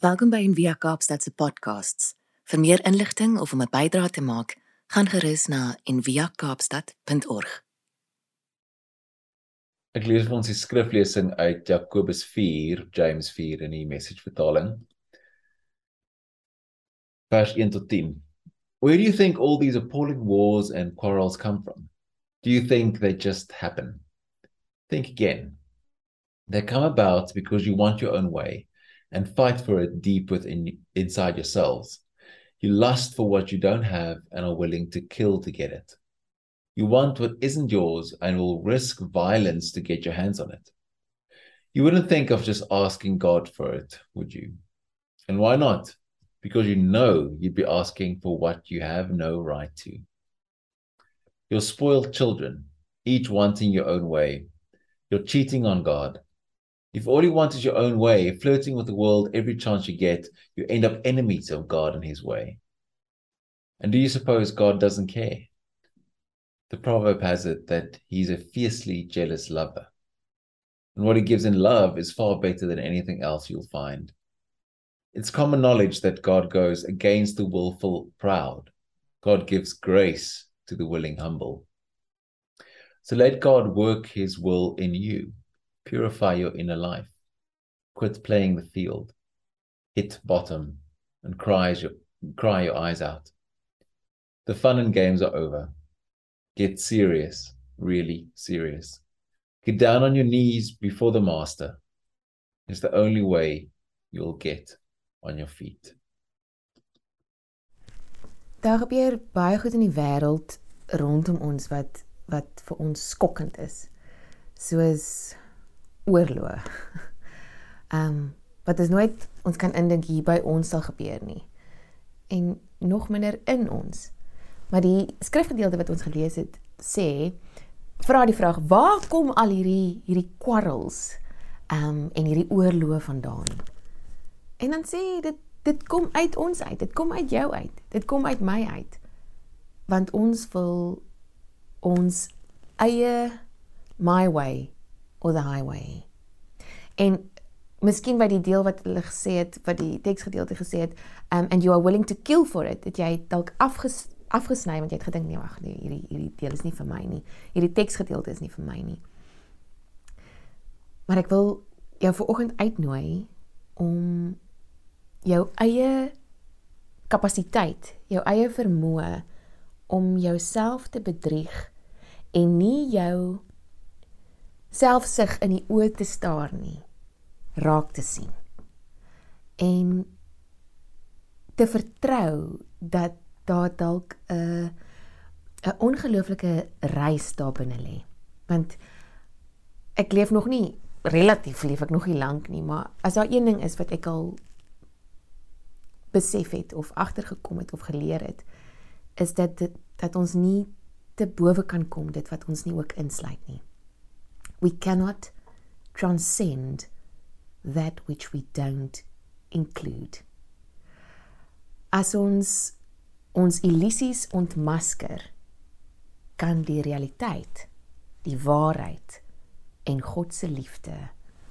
Welkom by Envia Kaapstad se podcasts. Vir meer inligting of om 'n bydrae te maak, gaan gerus na enviakaapstad.org. Ek lees vir ons die skriflesing uit Jakobus 4, James 4 in die Message vertaling. Vers 1 tot 10. Where do you think all these appalling wars and quarrels come from? Do you think they just happen? Think again. They come about because you want your own way and fight for it deep within inside yourselves. You lust for what you don't have and are willing to kill to get it. You want what isn't yours and will risk violence to get your hands on it. You wouldn't think of just asking God for it, would you? And why not? Because you know you'd be asking for what you have no right to. You're spoiled children, each wanting your own way. You're cheating on God if all you want is your own way, flirting with the world every chance you get, you end up enemies of God and his way. And do you suppose God doesn't care? The proverb has it that he's a fiercely jealous lover. And what he gives in love is far better than anything else you'll find. It's common knowledge that God goes against the willful proud. God gives grace to the willing humble. So let God work his will in you Purify your inner life. Quit playing the field. Hit bottom and cries your, cry your eyes out. The fun and games are over. Get serious, really serious. Get down on your knees before the master. It's the only way you'll get on your feet. Daar gebeur baie goed in die wêreld rondom ons wat wat vir ons skokkend is. Soos oorlog. Ehm um, wat is nooit ons kan indink hier by ons sal gebeur nie. En nog minder in ons. Maar die skrifgedeelte wat ons gelees het sê vra die vraag waar kom al hierdie hierdie kwarrels ehm um, en hierdie oorlog vandaan? En dan sê dit dit kom uit ons uit. Dit kom uit jou uit. Dit kom uit my uit. Want ons wil ons eie my way or the highway. En miskien by die deel wat hulle gesê het wat die teksgedeelte gesê het, um and you are willing to kill for it, het jy dalk afges, afgesny want jy het gedink nee wag nee hierdie hierdie deel is nie vir my nie. Hierdie teksgedeelte is nie vir my nie. Maar ek wil jou vanoggend uitnooi om jou eie kapasiteit, jou eie vermoë om jouself te bedrieg en nie jou selfsug in die oë te staar nie raak te sien. En te vertrou dat daar dalk 'n 'n ongelooflike reis daar binne lê. Want ek leef nog nie relatief leef ek nog nie lank nie maar as daar een ding is wat ek al besef het of agtergekom het of geleer het is dat dit, dat ons nie te bowe kan kom dit wat ons nie ook insluit nie. We cannot transcend that which we don't include. As ons ons illusies ontmasker, kan die realiteit, die waarheid en God se liefde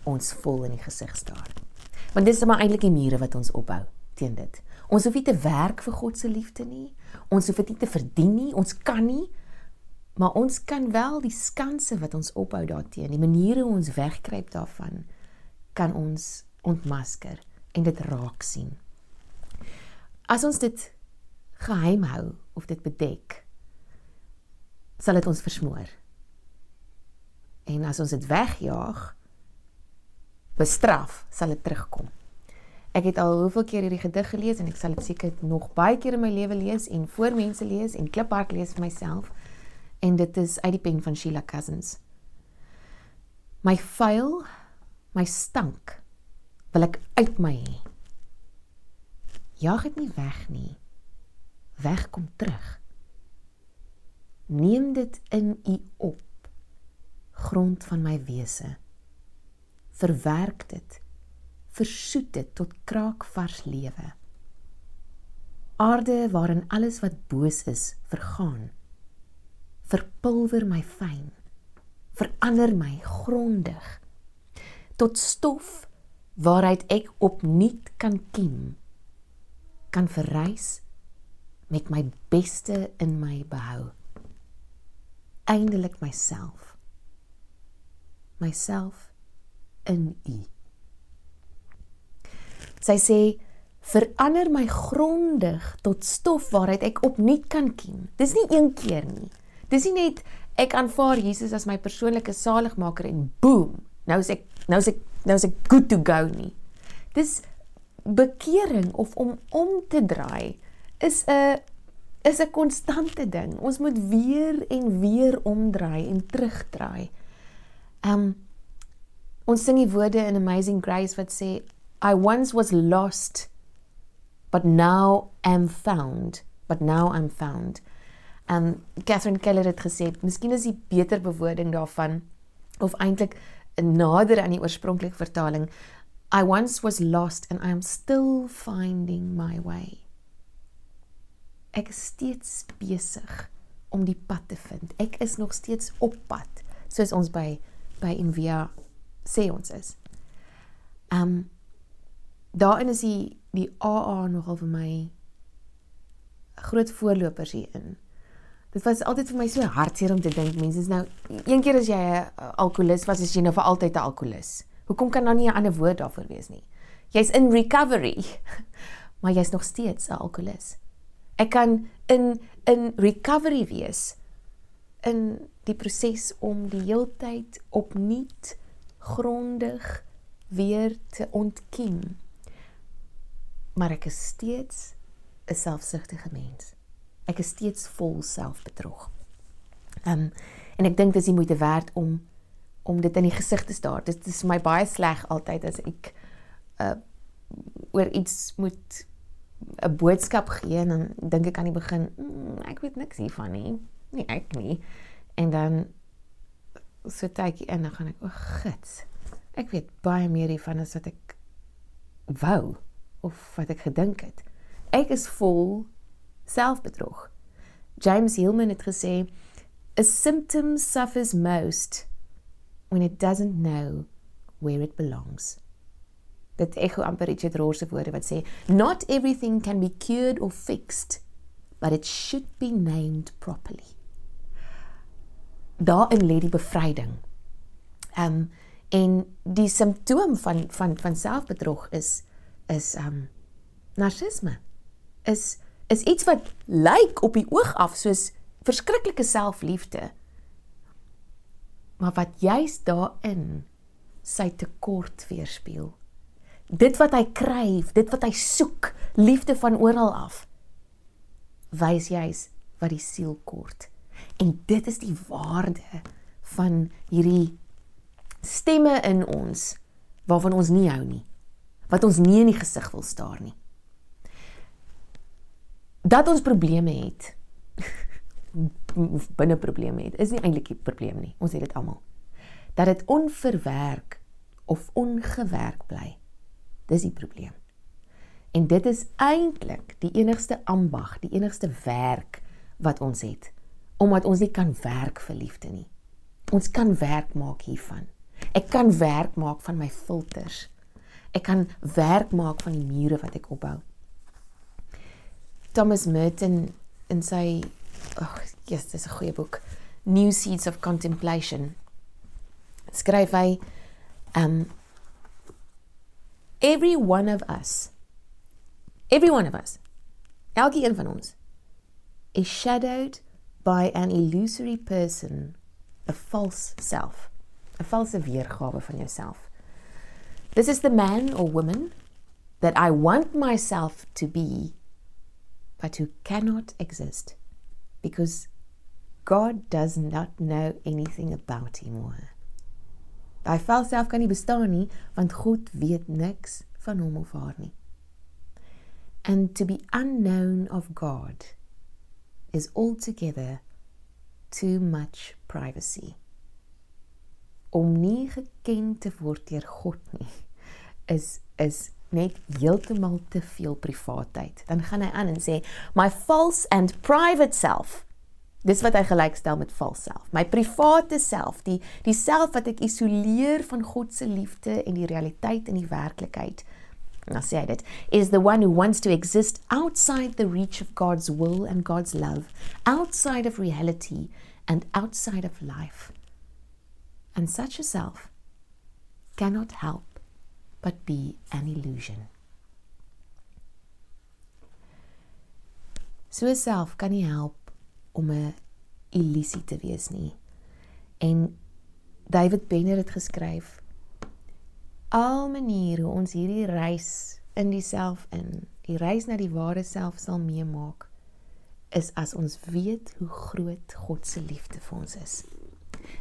ons vol in die gesig staar. Want dis maar eintlik die mure wat ons opbou teen dit. Ons hoef nie te werk vir God se liefde nie. Ons hoef dit nie te verdien nie. Ons kan nie. Maar ons kan wel die skanse wat ons opbou daarteenoor, die maniere hoe ons wegkruip daarvan, kan ons ontmasker en dit raak sien. As ons dit geheim hou of dit bedek, sal dit ons versmoor. En as ons dit wegjaag, bestraf, sal dit terugkom. Ek het al hoeveel keer hierdie gedig gelees en ek sal dit seker nog baie keer in my lewe lees en voor mense lees en kliphard lees vir myself en dit is uit die pen van Sheila Cousins. My vuil, my stank wil ek uit my hê. Jaag dit nie weg nie. Weg kom terug. Neem dit in u op. Grond van my wese. Verwerk dit. Versoet dit tot kraakvars lewe. Aarde waarin alles wat boos is vergaan verpulver my fyn verander my grondig tot stof waaruit ek opnuut kan kiem, kan verrys met my beste in my behou. Eindelik myself. Myself in U. Sy sê verander my grondig tot stof waaruit ek opnuut kan kiem. Dis nie een keer nie. Dis nie net ek aanvaar Jesus as my persoonlike saligmaker en boem, nou is ek nou is ek nou is ek good to go nie. Dis bekering of om om te draai is 'n is 'n konstante ding. Ons moet weer en weer omdraai en terugdraai. Um ons sing die woorde in Amazing Grace wat sê I once was lost but now am found, but now I'm found. Um Catherine Keller het gesê, miskien is die beter bewoording daarvan of eintlik nader aan die oorspronklike vertaling. I once was lost and I am still finding my way. Ek is steeds besig om die pad te vind. Ek is nog steeds op pad, soos ons by by Envia sê ons is. Um daarin is die die AA nogal vir my groot voorlopers hierin. Dit was altyd vir my so hartseer om te dink mense is nou een keer as jy 'n alkolikus was, is jy nou vir altyd 'n alkolikus. Hoekom kan nou nie 'n ander woord daarvoor wees nie? Jy's in recovery, maar jy's nog steeds 'n alkolikus. Ek kan in in recovery wees in die proses om die heeltyd opnuut grondig weer te ontkiem maar ek is steeds 'n selfsugtige mens. Ek is steeds vol selfbedrog. Ehm um, en ek dink dis die moeite werd om om dit in die gesig te staar. Dit is my baie sleg altyd as ek uh oor iets moet 'n boodskap gee en dan dink ek aan die begin, mm, ek weet niks hiervan nie. Nee, ek nie. En dan so tydjie in dan gaan ek, o, gits. Ek weet baie meer hiervan as wat ek wou of wat ek gedink het. Ek is vol selfbedrog. James Hillman het gesê a symptom suffers most when it doesn't know where it belongs. Dit ekho amper Richard Rohr se woorde wat sê not everything can be cured or fixed but it should be named properly. Daarin lê die bevryding. Um, en die simptoom van van van selfbedrog is is um narcisme. Is is iets wat lyk op die oog af soos verskriklike selfliefde. Maar wat juis daarin sy tekort weerspieël. Dit wat hy kryf, dit wat hy soek, liefde van oral af. Wys juis wat die siel kort. En dit is die waarde van hierdie stemme in ons waarvan ons nie hou nie wat ons nie in die gesig wil staar nie. Dat ons probleme het. binne probleme het, is nie eintlik 'n probleem nie. Ons het dit almal. Dat dit onverwerk of ongewerk bly. Dis die probleem. En dit is eintlik die enigste ambag, die enigste werk wat ons het, omdat ons nie kan werk vir liefde nie. Ons kan werk maak hiervan. Ek kan werk maak van my filters. Ek kan werk maak van die mure wat ek opbou. Thomas Merton in sy ag, oh, yes, dis 'n goeie boek. New Seeds of Contemplation. Skryf hy um every one of us every one of us elke een van ons is shadowed by an illusory person, a false self, 'n valse weergawe van jouself. This is the man or woman that I want myself to be, but who cannot exist because God does not know anything about him or her. By self kan nie bestaan nie want God weet niks van hom of haar nie. And to be unknown of God is altogether too much privacy om nie geken te word deur God nie is is net heeltemal te veel privaatheid. Dan gaan hy aan en sê my false and private self Dis wat hy gelykstel met vals self. My private self, die die self wat ek isoleer van God se liefde en die realiteit en die werklikheid. Nou sê hy dit is the one who wants to exist outside the reach of God's will and God's love, outside of reality and outside of life. And such a self cannot help but be an illusion. So self kan nie help om 'n illusie te wees nie. En David Benner het geskryf al maniere hoe ons hierdie reis in diself in, die reis na die ware self sal meemaak is as ons weet hoe groot God se liefde vir ons is.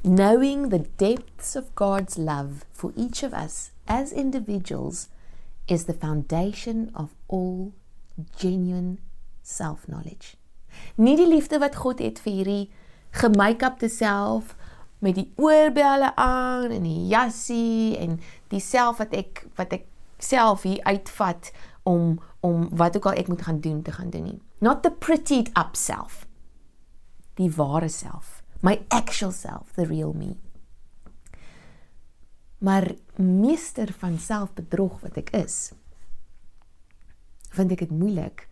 Knowing the depths of God's love for each of us as individuals is the foundation of all genuine self-knowledge nie die liefde wat God het vir hierdie gemake-upte self met die oorbelle aan en die jassie en die self wat ek wat ek self hier uitvat om om wat ook al ek moet gaan doen te gaan doen nie. Not the prettied up self. Die ware self, my actual self, the real me. Maar meester van selfbedrog wat ek is, vind ek dit moeilik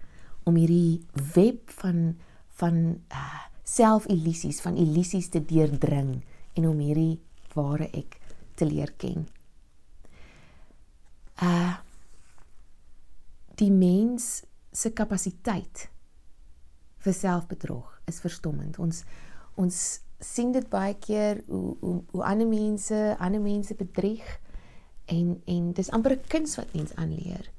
om hierdie web van van uh, selfillusies, van illusies te deurdring en om hierdie ware ek te leer ken. Uh die mens se kapasiteit vir selfbedrog is verstommend. Ons ons sien dit baie keer hoe hoe, hoe ander mense ander mense bedrieg en en dis amper 'n kuns wat mens aanleer.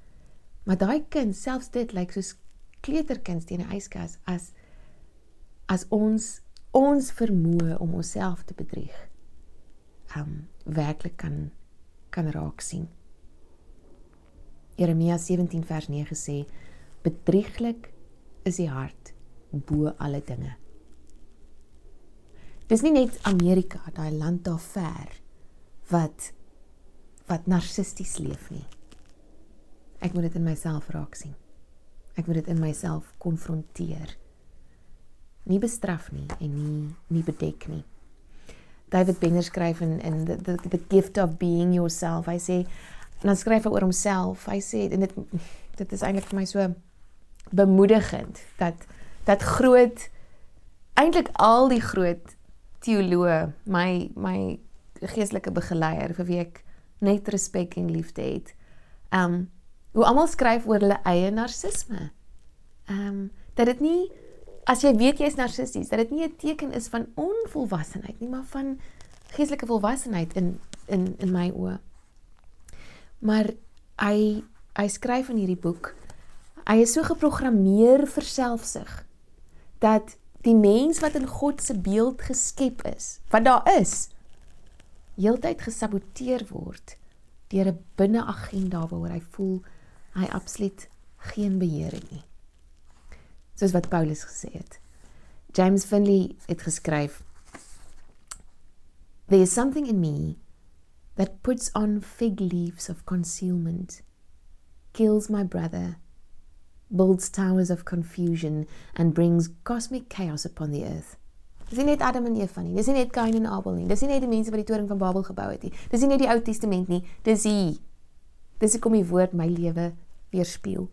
Maar daai kind, selfs dit lyk like soos kleuterkind teen 'n yskas as as ons ons vermoë om onsself te bedrieg um werklik kan kan raak sien. Jeremia 17 vers 9 sê bedrieglik is die hart bo alle dinge. Dis nie net Amerika, daai land daar ver wat wat narcissisties leef nie. Ek moet dit in myself raak sien. Ek moet dit in myself konfronteer. Nie bestraf nie en nie nie bedek nie. David Benner skryf in in the, the the gift of being yourself. Hy sê dan skryf hy oor homself. Hy sê en dit dit is eintlik vir my so bemoedigend dat dat groot eintlik al die groot teoloë my my geestelike begeleier vir wie ek net respek en liefde het. Um hoe almal skryf oor hulle eie narcisme. Um, dat dit nie as jy weet jy's narcissisties, dat dit nie 'n teken is van onvolwassenheid nie, maar van geestelike volwassenheid in in in my oë. Maar hy hy skryf in hierdie boek hy is so geprogrammeer vir selfsug dat die mens wat in God se beeld geskep is, wat daar is, heeltyd gesaboteer word deur 'n binneagenda waaroor hy voel hy absoluut geen beheer het nie. Soos wat Paulus gesê het. James Finley het geskryf There is something in me that puts on fig leaves of concealment, kills my brother, builds towers of confusion and brings cosmic chaos upon the earth. Dis nie net Adam en Eva nie. Dis nie net Kain en Abel nie. Dis nie net die mense wat die toring van Babel gebou het nie. Dis nie net die Ou Testament nie. Dis hier. Dis hoekom die woord my lewe weerspieël.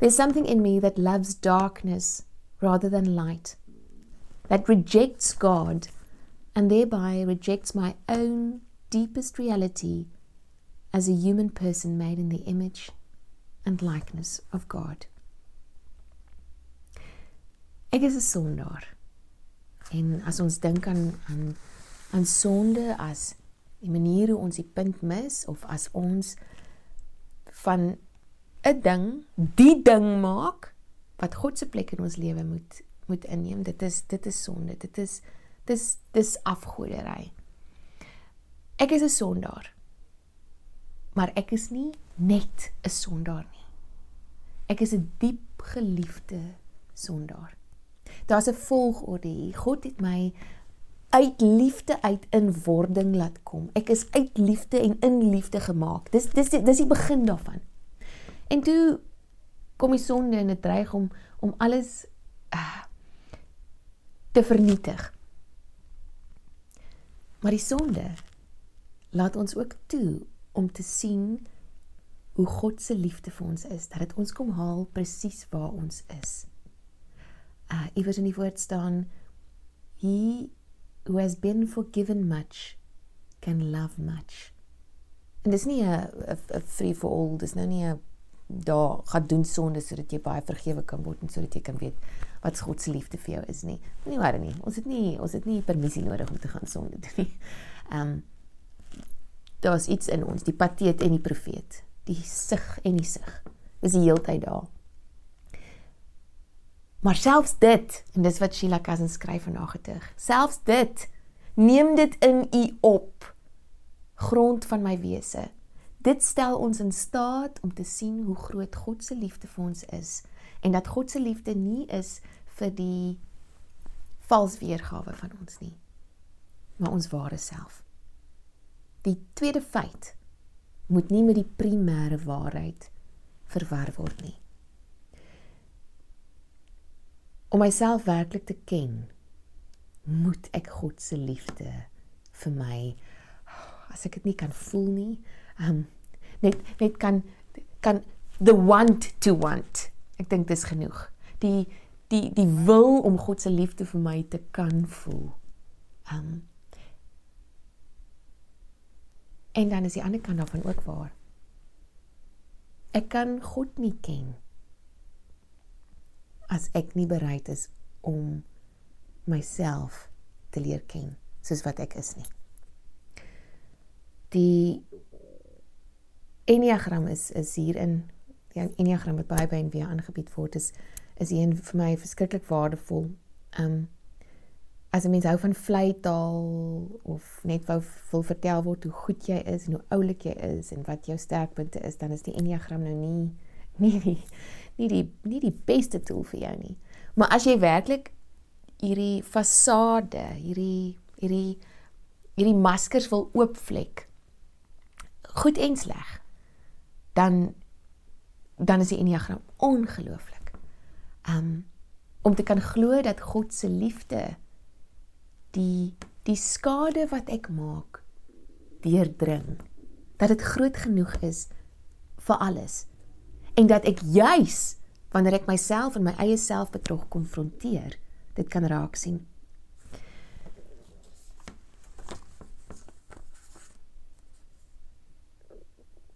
There's something in me that loves darkness rather than light, that rejects God and thereby rejects my own deepest reality as a human person made in the image and likeness of God. Ek is 'n sondaar. En as ons dink aan aan aan sonde as die manier hoe ons die punt mis of as ons van 'n ding, die ding maak wat God se plek in ons lewe moet moet inneem. Dit is dit is sonde. Dit is dis dis afgodery. Ek is 'n sondaar. Maar ek is nie net 'n sondaar nie. Ek is 'n diep geliefde sondaar. Daar's 'n volgorde hier. God het my uit liefde uit in wording laat kom. Ek is uit liefde en in liefde gemaak. Dis dis dis die begin daarvan. En toe kom die sonde en dit dreig om om alles uh, te vernietig. Maar die sonde laat ons ook toe om te sien hoe God se liefde vir ons is, dat dit ons kom haal presies waar ons is. Uh iewers in die woord staan he who has been forgiven much can love much. En dis nie 'n free for all, dis nou nie 'n daar gaan doen sonde sodat jy baie vergewe kan word en sodat jy kan weet wat God se liefde vir jou is nie. Nie waar nie. Ons het nie ons het nie permissie nodig om te gaan sonde doen nie. Um, daar's iets in ons, die pateet en die profeet die sig en die sig. Is die heeltyd daar. Maar selfs dit, en dis wat Sheila Cousin skryf in haar gedig. Selfs dit, neem dit in u op grond van my wese. Dit stel ons in staat om te sien hoe groot God se liefde vir ons is en dat God se liefde nie is vir die vals weergawe van ons nie, maar ons ware self. Die tweede feit moet nie met die primêre waarheid verwar word nie. Om myself werklik te ken, moet ek God se liefde vir my as ek dit nie kan voel nie, um, net net kan kan the want to want. Ek dink dis genoeg. Die die die wil om God se liefde vir my te kan voel. Um En dan is die ander kant daarvan ook waar. Ek kan God nie ken as ek nie bereid is om myself te leer ken soos wat ek is nie. Die Enneagram is is hierin die Enneagram wat baie baie weer aangebied word is is een vir my verskriklik waardevol. Um as 'n mens hou van vlei taal of net wou wil vertel word hoe goed jy is en hoe oulik jy is en wat jou sterkpunte is, dan is die Enneagram nou nie nie die nie die nie die beste tool vir jou nie. Maar as jy werklik hierdie fasade, hierdie hierdie hierdie maskers wil oopvlek goed en sleg, dan dan is die Enneagram ongelooflik. Um om te kan glo dat God se liefde die die skade wat ek maak deurdring. Dat dit groot genoeg is vir alles. En dat ek juis wanneer ek myself en my eie selfbetrog konfronteer dit kan raak sien.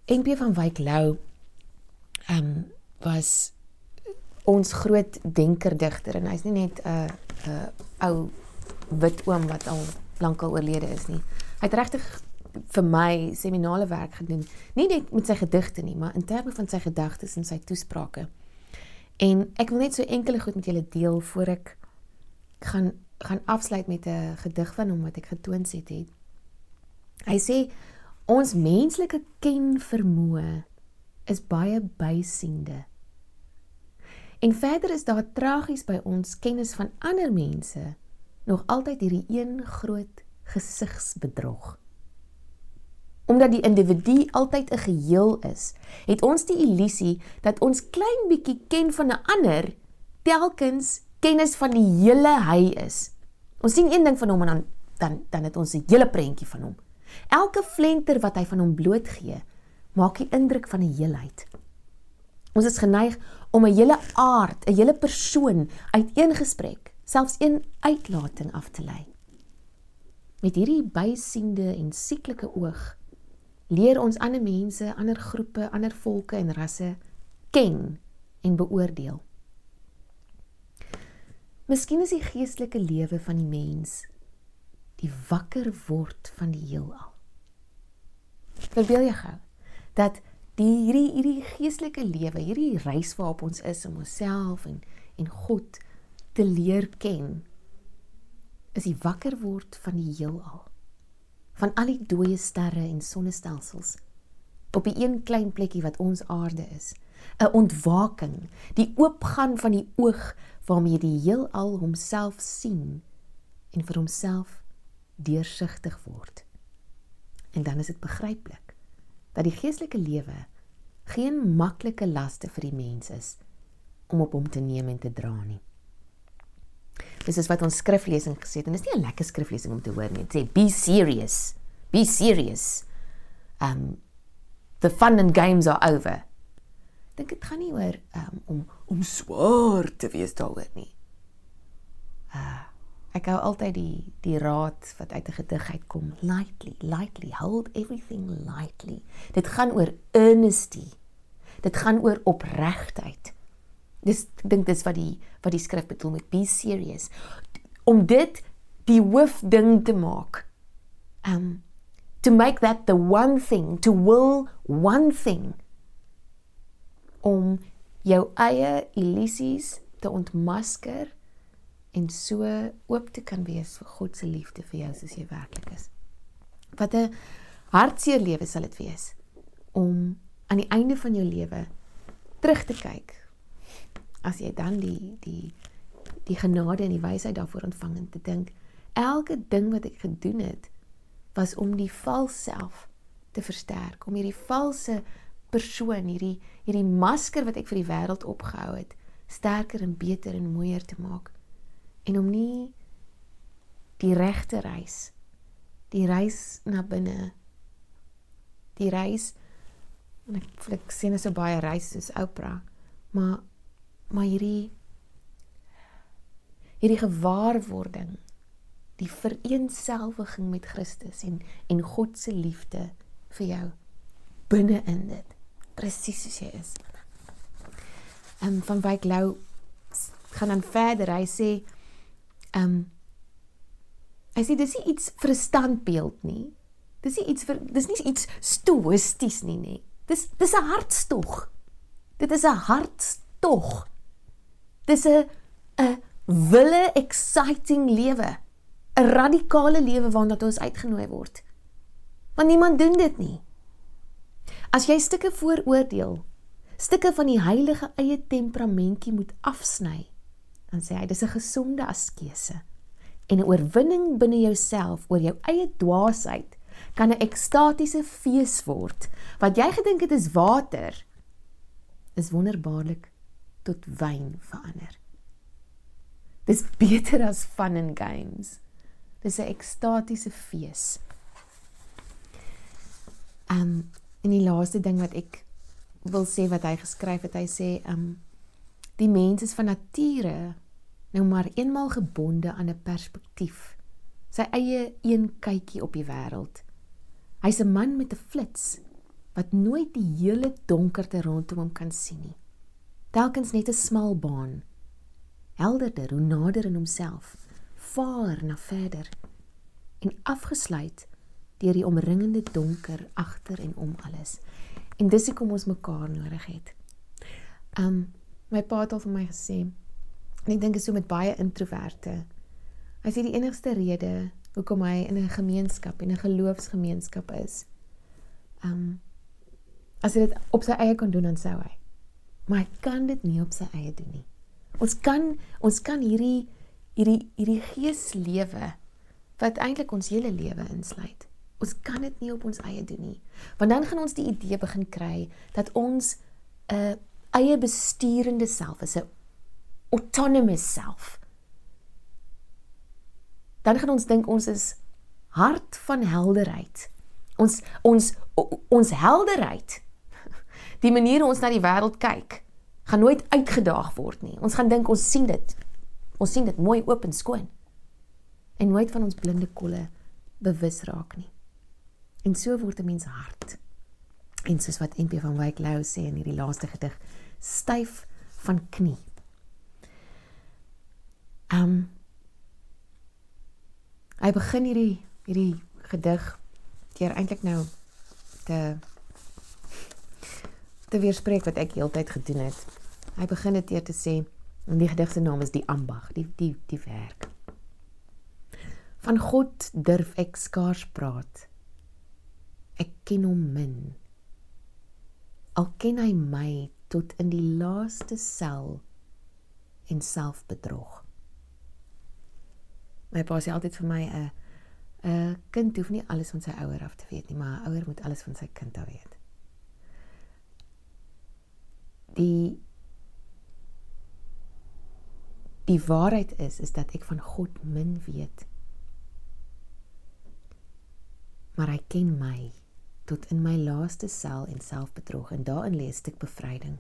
NP van Wyk Lou ehm um, was ons groot denker digter en hy's nie net 'n uh, 'n uh, ou wit oom wat al lankal oorlede is nie. Hy het regtig vir my seminale werk gedoen, nie net met sy gedigte nie, maar in terme van sy gedagtes en sy toesprake. En ek wil net so enkele goed met julle deel voor ek gaan gaan afsluit met 'n gedig van hom wat ek getoon het het. Hy sê ons menslike ken vermoë is baie bysiende. En verder is daar tragies by ons kennis van ander mense nog altyd hierdie een groot gesigsbedrog. Omdat die individu altyd 'n geheel is, het ons die illusie dat ons klein bietjie ken van 'n ander telkens kennis van die hele hy is. Ons sien een ding van hom en dan dan dan het ons 'n hele prentjie van hom. Elke flenter wat hy van hom blootgee, maak die indruk van 'n heelheid. Ons is geneig om 'n hele aard, 'n hele persoon uit een gesprek selfs een uitlating af te lei. Met hierdie bysiende en sieklike oog leer ons ander mense, ander groepe, ander volke en rasse ken en beoordeel. Miskien is die geestelike lewe van die mens die wakker word van die heelal. Verbeel jy gou dat die hierdie hierdie geestelike lewe, hierdie reis waarop ons is om onsself en en God te leer ken is die wakker word van die heelal van al die dooie sterre en sonnestelsels op die een klein plekkie wat ons aarde is 'n ontwaking die oopgaan van die oog waarmee die heelal homself sien en vir homself deursigtig word. En dan is dit begryplik dat die geestelike lewe geen maklike laste vir die mens is om op hom te neem en te dra nie Dis is wat ons skriflesing gesê het en dis nie 'n lekker skriflesing om te hoor nie. Dit sê be serious. Be serious. Um the fun and games are over. Dink dit gaan nie oor um om om swaar te wees daaroor nie. Uh ek hou altyd die die raad wat uit 'n gedig uitkom. Lightly, lightly, hold everything lightly. Dit gaan oor earnesty. Dit gaan oor opregtheid. Dis ek dink dis wat die wat die skrif bedoel met be serious. Om dit die hoof ding te maak. Um to make that the one thing, to will one thing om jou eie illusies te ontmasker en so oop te kan wees vir God se liefde vir jou soos jy werklik is. Wat 'n hartseer lewe sal dit wees om aan die einde van jou lewe terug te kyk as jy dan die die die genade en die wysheid daarvoor ontvang en te dink elke ding wat ek gedoen het was om die vals self te versterk om hierdie valse persoon hierdie hierdie masker wat ek vir die wêreld opgehou het sterker en beter en mooier te maak. En om nie die regte reis die reis na binne die reis en ek ek sien so baie reis soos Oprah maar maar hierdie hierdie gewaarwording die vereenselwiging met Christus en en God se liefde vir jou binne in dit presies soos jy is. Ehm um, van Wyk Lou gaan dan verder. Hy sê ehm um, hy sê dis nie iets vir 'n standbeeld nie. Dis nie iets vir dis nie iets stoïsties nie nê. Dis dis 'n hartstog. Dit is 'n hartstog. Dis 'n 'n wille exciting lewe. 'n radikale lewe waarna ons uitgenooi word. Want niemand doen dit nie. As jy stukke vooroordeel, stukke van die heilige eie temperamentjie moet afsny, dan sê hy dis 'n gesonde askese. En 'n oorwinning binne jouself oor jou eie dwaasheid kan 'n ekstatiese fees word. Wat jy gedink het is water, is wonderbaarlik tot wyn verander. Dis beter as fun and games. Dis 'n ekstatiese fees. Um En die laaste ding wat ek wil sê wat hy geskryf het, hy sê um die mens is van nature nou maar eenmal gebonde aan 'n perspektief. Sy eie een kykie op die wêreld. Hy's 'n man met 'n flits wat nooit die hele donkerte rondom hom kan sien nie. Telkens net 'n smal baan. Helderder hoe nader in homself, vaar na verder en afgesluit deur die omringende donker agter en om alles. En dis hoekom ons mekaar nodig het. Um my pa het al vir my gesê en ek dink is so met baie introverte. Hy sê die enigste rede hoekom hy in 'n gemeenskap en 'n geloofsgemeenskap is. Um as hy dit op sy eie kon doen dan sou hy. Maar hy kan dit nie op sy eie doen nie. Ons kan ons kan hierdie hierdie hierdie geeslewe wat eintlik ons hele lewe insluit Ons kan dit nie op ons eie doen nie. Want dan gaan ons die idee begin kry dat ons 'n eie besturende self is, 'n autonomous self. Dan gaan ons dink ons is hart van helderheid. Ons ons ons helderheid. Die manier hoe ons na die wêreld kyk, gaan nooit uitgedaag word nie. Ons gaan dink ons sien dit. Ons sien dit mooi oop en skoon. En nooit van ons blinde kolle bewus raak nie. En so word 'n mens hard. En soos wat NP van Wyk Lou sê in hierdie laaste gedig, styf van knie. Um Hy begin hierdie hierdie gedig deur eintlik nou te te weerspreek wat ek heeltyd gedoen het. Hy begin dit deur te sê en die gedig se naam is die ambag, die die die werk. Van God durf ek skaars praat ek ken hom min. Al ken hy my tot in die laaste sel en selfbedrog. My pa sê altyd vir my 'n uh, 'n uh, kind hoef nie alles van sy ouer af te weet nie, maar 'n ouer moet alles van sy kind af weet. Die die waarheid is is dat ek van God min weet. Maar hy ken my tot in my laaste sel en selfbedrog en daarin lê 'n stuk bevryding.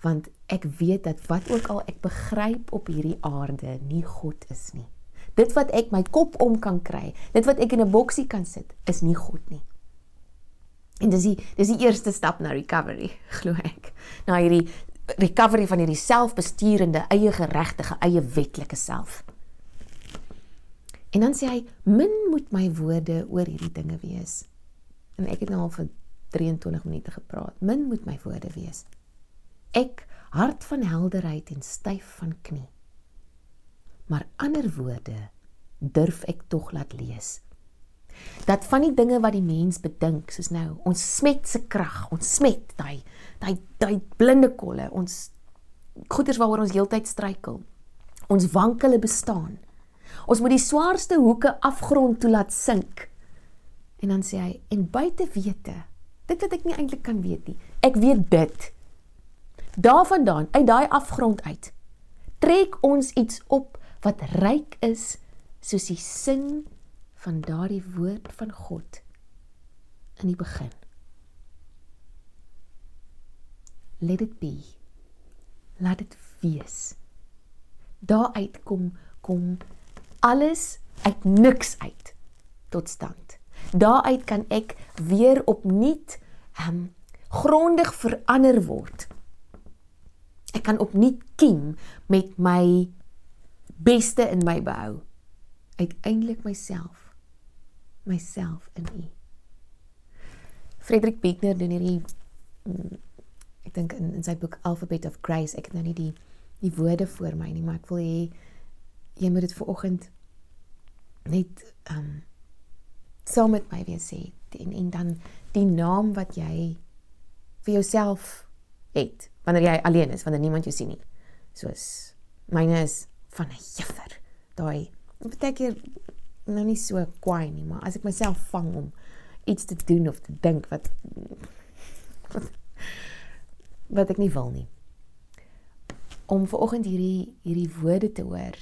Want ek weet dat wat ook al ek begryp op hierdie aarde nie God is nie. Dit wat ek my kop om kan kry, dit wat ek in 'n boksie kan sit, is nie God nie. En dis die dis die eerste stap na recovery, glo ek. Na hierdie recovery van hierdie selfbesturende, eie geregtige, eie wetlike self. En dan sê hy, min moet my woorde oor hierdie dinge wees. En ek het nou al vir 23 minute gepraat. Min moet my woorde wees. Ek hart van helderheid en styf van knie. Maar ander woorde durf ek tog laat lees. Dat van die dinge wat die mens bedink, soos nou, ons smet se krag, ons smet daai daai daai blinde kolle, ons goeders waaroor ons heeltyd struikel. Ons wankele bestaan. Ons moet die swaarste hoeke afgrond toe laat sink. En dan sê hy en buite wete, dit wat ek nie eintlik kan weet nie. Ek weet dit. Daarvandaan uit daai afgrond uit trek ons iets op wat ryk is soos die sin van daardie woord van God in die begin. Let it be. Laat dit wees. Daaruit kom kom alles uit niks uit tot stand. Daaruit kan ek weer opnuut ehm um, grondig verander word. Ek kan opnuut kiem met my beste in my behou. Uiteindelik myself. Myself in U. Frederik Beekner doen hierdie mm, ek dink in, in sy boek Alphabet of Grace, ek het nou nie die die woorde voor my nie, maar ek wil hê jy moet dit vir oggend net ehm um, saam met my weer sê en en dan die naam wat jy vir jouself het wanneer jy alleen is, wanneer niemand jou sien nie. Soos myne is van 'n juffer. Daai baie keer nou nie so kwaai nie, maar as ek myself vang om iets te doen of te dink wat wat, wat ek nie wil nie. Om vanoggend hierdie hierdie woorde te hoor.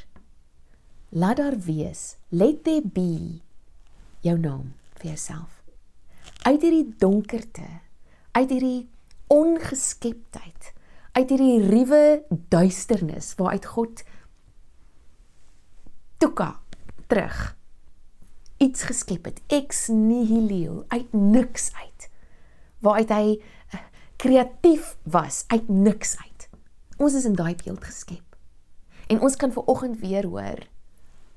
Laat daar wees, let there be jou naam vir jouself. Uit hierdie donkerte, uit hierdie ongeskeptheid, uit hierdie ruwe duisternis waaruit God tuka terug iets geskep het. Ex nihilo uit niks uit. Waaruit hy eh, kreatief was. Uit niks uit. Ons is in daai beeld geskep. En ons kan ver oggend weer hoor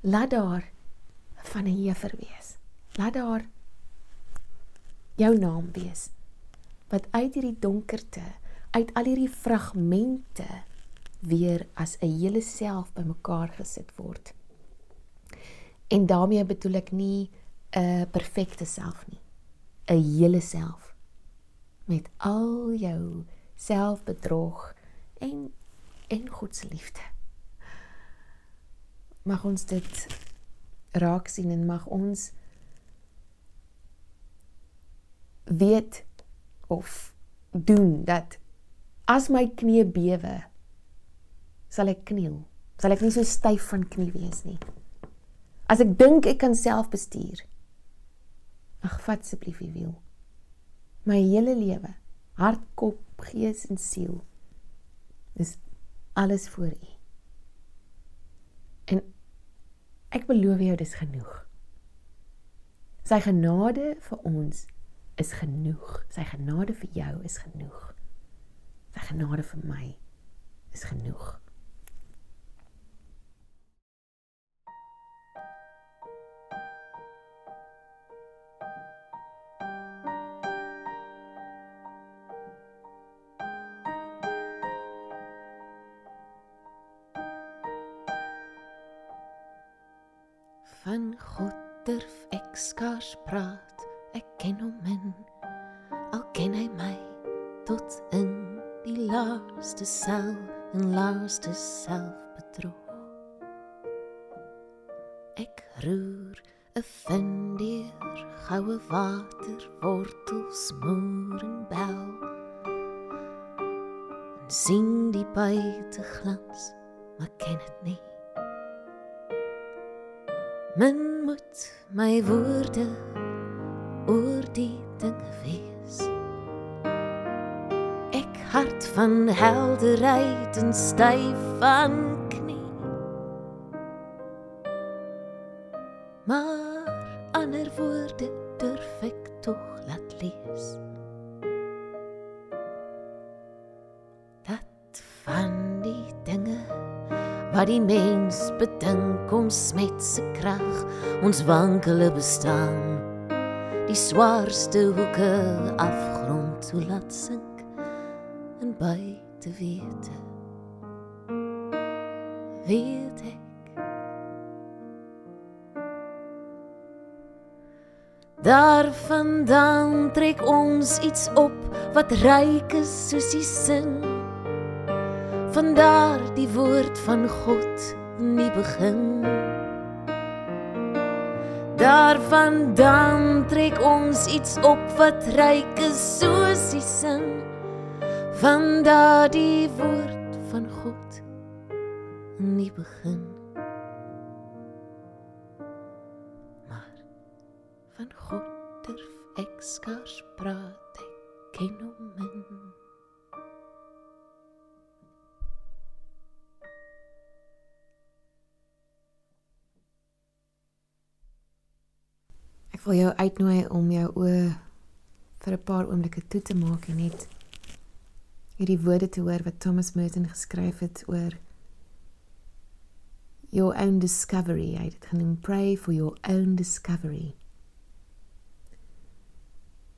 laat daar van 'n juffer wees. Laat daar jou naam wees wat uit hierdie donkerte uit al hierdie fragmente weer as 'n hele self bymekaar gesit word en daarmee bedoel ek nie 'n perfekte self nie. 'n hele self. Met al jou selfbedrog en en God se liefde. Mag ons dit raak sien en mag ons weet of doen dat as my knie bewe sal ek kniel. Sal ek nie so styf van knie wees nie as ek dink ek kan self bestuur ag vat asseblief u wiel my hele lewe hart kop gees en siel dis alles vir u en ek beloof jou dis genoeg sy genade vir ons is genoeg. Sy genade vir jou is genoeg. Sy genade vir my is genoeg. Van God durf ek skaars praat ek ken hom min. Al ken hy my tot in die laaste sel en laaste self bedrog ek roer 'n vindier goue water wortels moer en bel. En sien die buite glans maar ken dit nie. Men moet my woorde oor die dinge wees. Ek hart van helderheid en styf van knie. Maar ander woorde durf ek tog laat lees. Dat van die dinge wat die mens bedink ons met se krag ons wankele bestaan. Die swaarste hoeke afgrond toe laat sink en by te wete weet ek. Daarvandaan trek ons iets op wat ryk is soos die sin. Van daardie woord van God in die begin. Daarvandaan trek ons iets op wat ryk is soos die sin van daardie woord van God in die begin. Maar van God durf ek skaars praat, ek ken hom min. Ek wil jou uitnooi om jou oë vir 'n paar oomblikke toe te maak en net hierdie woorde te hoor wat Thomas Merton geskryf het oor your own discovery. Hy het genoem pray for your own discovery.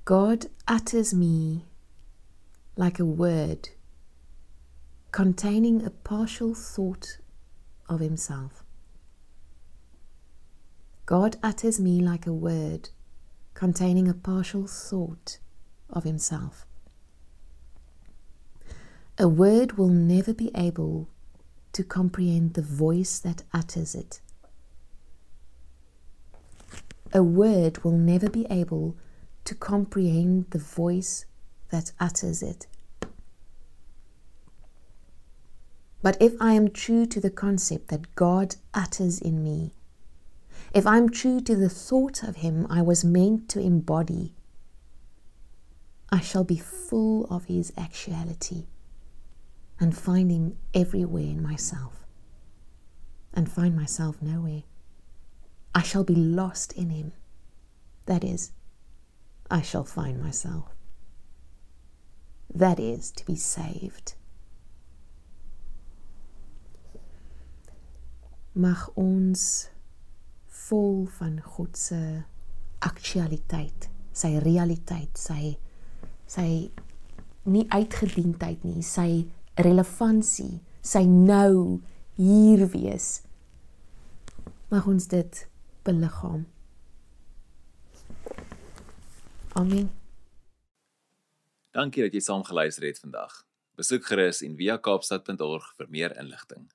God utters me like a word containing a partial thought of himself. God utters me like a word containing a partial thought of himself. A word will never be able to comprehend the voice that utters it. A word will never be able to comprehend the voice that utters it. But if I am true to the concept that God utters in me, if I'm true to the thought of Him I was meant to embody, I shall be full of His actuality and find Him everywhere in myself and find myself nowhere. I shall be lost in Him. That is, I shall find myself. That is to be saved. Mag ons vol van God se aktualiteit, sy realiteit, sy sy nie uitgediendheid nie, sy relevantie, sy nou hier wees. Mag ons dit beliggaam. Amen. Dankie dat jy saam geluister het vandag. Besoek gerus en via kaapstad.org vir meer inligting.